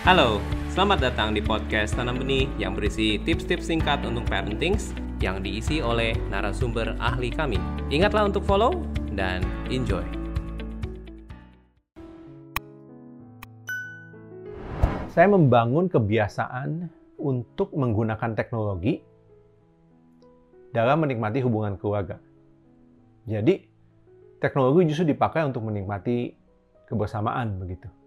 Halo, selamat datang di podcast Tanam Benih yang berisi tips-tips singkat untuk parenting yang diisi oleh narasumber ahli kami. Ingatlah untuk follow dan enjoy. Saya membangun kebiasaan untuk menggunakan teknologi dalam menikmati hubungan keluarga. Jadi, teknologi justru dipakai untuk menikmati kebersamaan begitu.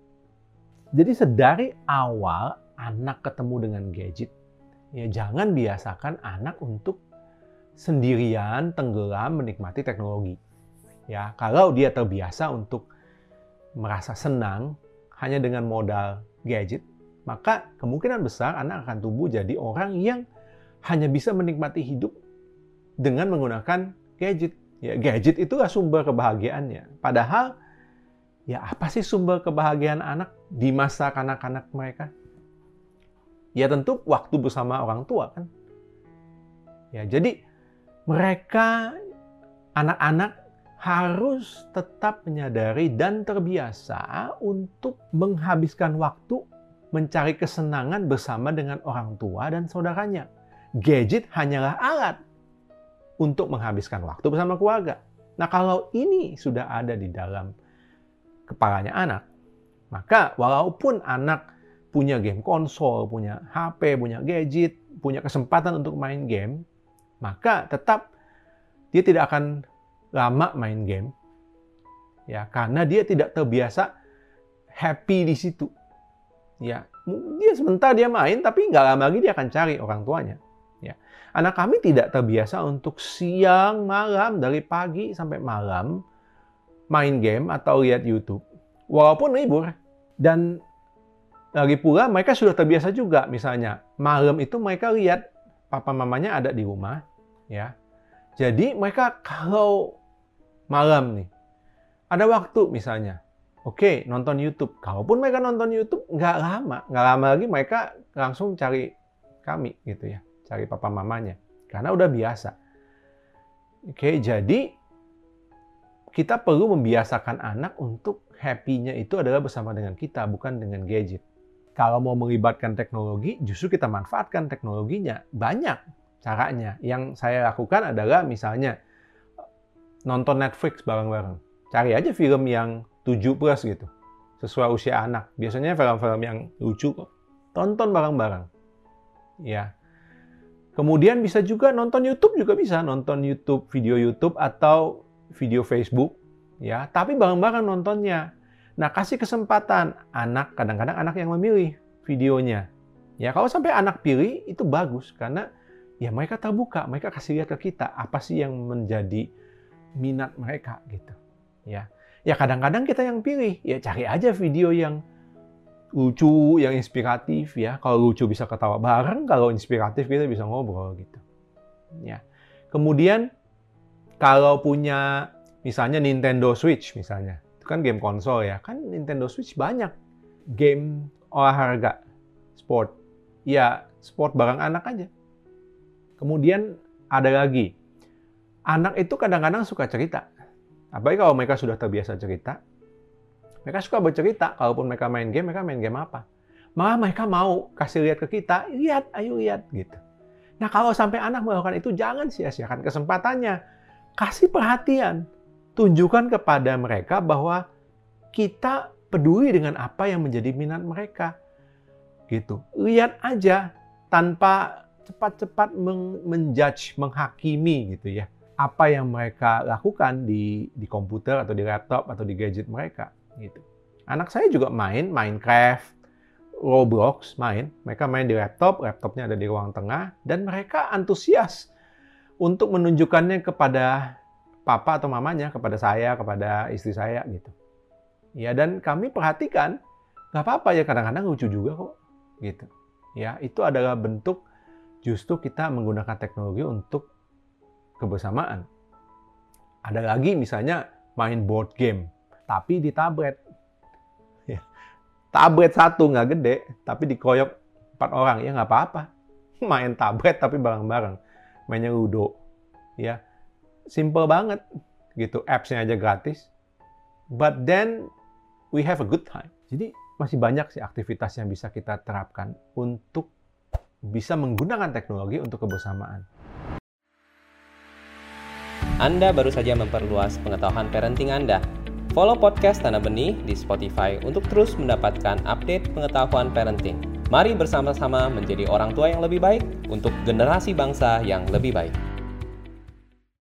Jadi sedari awal anak ketemu dengan gadget, ya jangan biasakan anak untuk sendirian tenggelam menikmati teknologi. Ya, kalau dia terbiasa untuk merasa senang hanya dengan modal gadget, maka kemungkinan besar anak akan tumbuh jadi orang yang hanya bisa menikmati hidup dengan menggunakan gadget. Ya, gadget itulah sumber kebahagiaannya. Padahal ya apa sih sumber kebahagiaan anak di masa kanak-kanak mereka? Ya tentu waktu bersama orang tua kan. Ya jadi mereka anak-anak harus tetap menyadari dan terbiasa untuk menghabiskan waktu mencari kesenangan bersama dengan orang tua dan saudaranya. Gadget hanyalah alat untuk menghabiskan waktu bersama keluarga. Nah, kalau ini sudah ada di dalam kepalanya anak, maka walaupun anak punya game konsol, punya HP, punya gadget, punya kesempatan untuk main game, maka tetap dia tidak akan lama main game. Ya, karena dia tidak terbiasa happy di situ. Ya, dia sebentar dia main tapi nggak lama lagi dia akan cari orang tuanya. Ya. Anak kami tidak terbiasa untuk siang malam dari pagi sampai malam main game atau lihat YouTube, walaupun libur. Dan lagi pula mereka sudah terbiasa juga, misalnya malam itu mereka lihat papa mamanya ada di rumah, ya. Jadi mereka kalau malam nih ada waktu misalnya, oke okay, nonton YouTube. Kalaupun mereka nonton YouTube nggak lama, nggak lama lagi mereka langsung cari kami gitu ya, cari papa mamanya, karena udah biasa. Oke, jadi kita perlu membiasakan anak untuk happy-nya itu adalah bersama dengan kita, bukan dengan gadget. Kalau mau melibatkan teknologi, justru kita manfaatkan teknologinya. Banyak caranya. Yang saya lakukan adalah misalnya nonton Netflix bareng-bareng. Cari aja film yang 7 plus gitu. Sesuai usia anak. Biasanya film-film yang lucu kok. Tonton bareng-bareng. Ya. Kemudian bisa juga nonton YouTube juga bisa. Nonton YouTube, video YouTube atau video Facebook, ya, tapi bareng-bareng nontonnya. Nah, kasih kesempatan anak, kadang-kadang anak yang memilih videonya. Ya, kalau sampai anak pilih itu bagus karena ya mereka terbuka, mereka kasih lihat ke kita apa sih yang menjadi minat mereka gitu. Ya. Ya kadang-kadang kita yang pilih, ya cari aja video yang lucu, yang inspiratif ya. Kalau lucu bisa ketawa bareng, kalau inspiratif kita bisa ngobrol gitu. Ya. Kemudian kalau punya misalnya Nintendo Switch misalnya, itu kan game konsol ya, kan Nintendo Switch banyak game olahraga, sport. Ya, sport bareng anak aja. Kemudian ada lagi, anak itu kadang-kadang suka cerita. Apalagi kalau mereka sudah terbiasa cerita, mereka suka bercerita. Kalaupun mereka main game, mereka main game apa? Malah mereka mau kasih lihat ke kita, lihat, ayo lihat, gitu. Nah kalau sampai anak melakukan itu, jangan sia-siakan kesempatannya kasih perhatian. Tunjukkan kepada mereka bahwa kita peduli dengan apa yang menjadi minat mereka. Gitu. Lihat aja tanpa cepat-cepat menjudge, menghakimi gitu ya. Apa yang mereka lakukan di di komputer atau di laptop atau di gadget mereka gitu. Anak saya juga main Minecraft, Roblox main. Mereka main di laptop, laptopnya ada di ruang tengah dan mereka antusias untuk menunjukkannya kepada papa atau mamanya, kepada saya, kepada istri saya gitu. Ya dan kami perhatikan, nggak apa-apa ya kadang-kadang lucu juga kok gitu. Ya itu adalah bentuk justru kita menggunakan teknologi untuk kebersamaan. Ada lagi misalnya main board game, tapi di tablet. Ya. Tablet satu nggak gede, tapi dikoyok empat orang ya nggak apa-apa. Main tablet tapi bareng-bareng mainnya Ludo. Ya, simple banget gitu. Apps-nya aja gratis. But then we have a good time. Jadi masih banyak sih aktivitas yang bisa kita terapkan untuk bisa menggunakan teknologi untuk kebersamaan. Anda baru saja memperluas pengetahuan parenting Anda. Follow podcast Tanah Benih di Spotify untuk terus mendapatkan update pengetahuan parenting. Mari bersama-sama menjadi orang tua yang lebih baik untuk generasi bangsa yang lebih baik.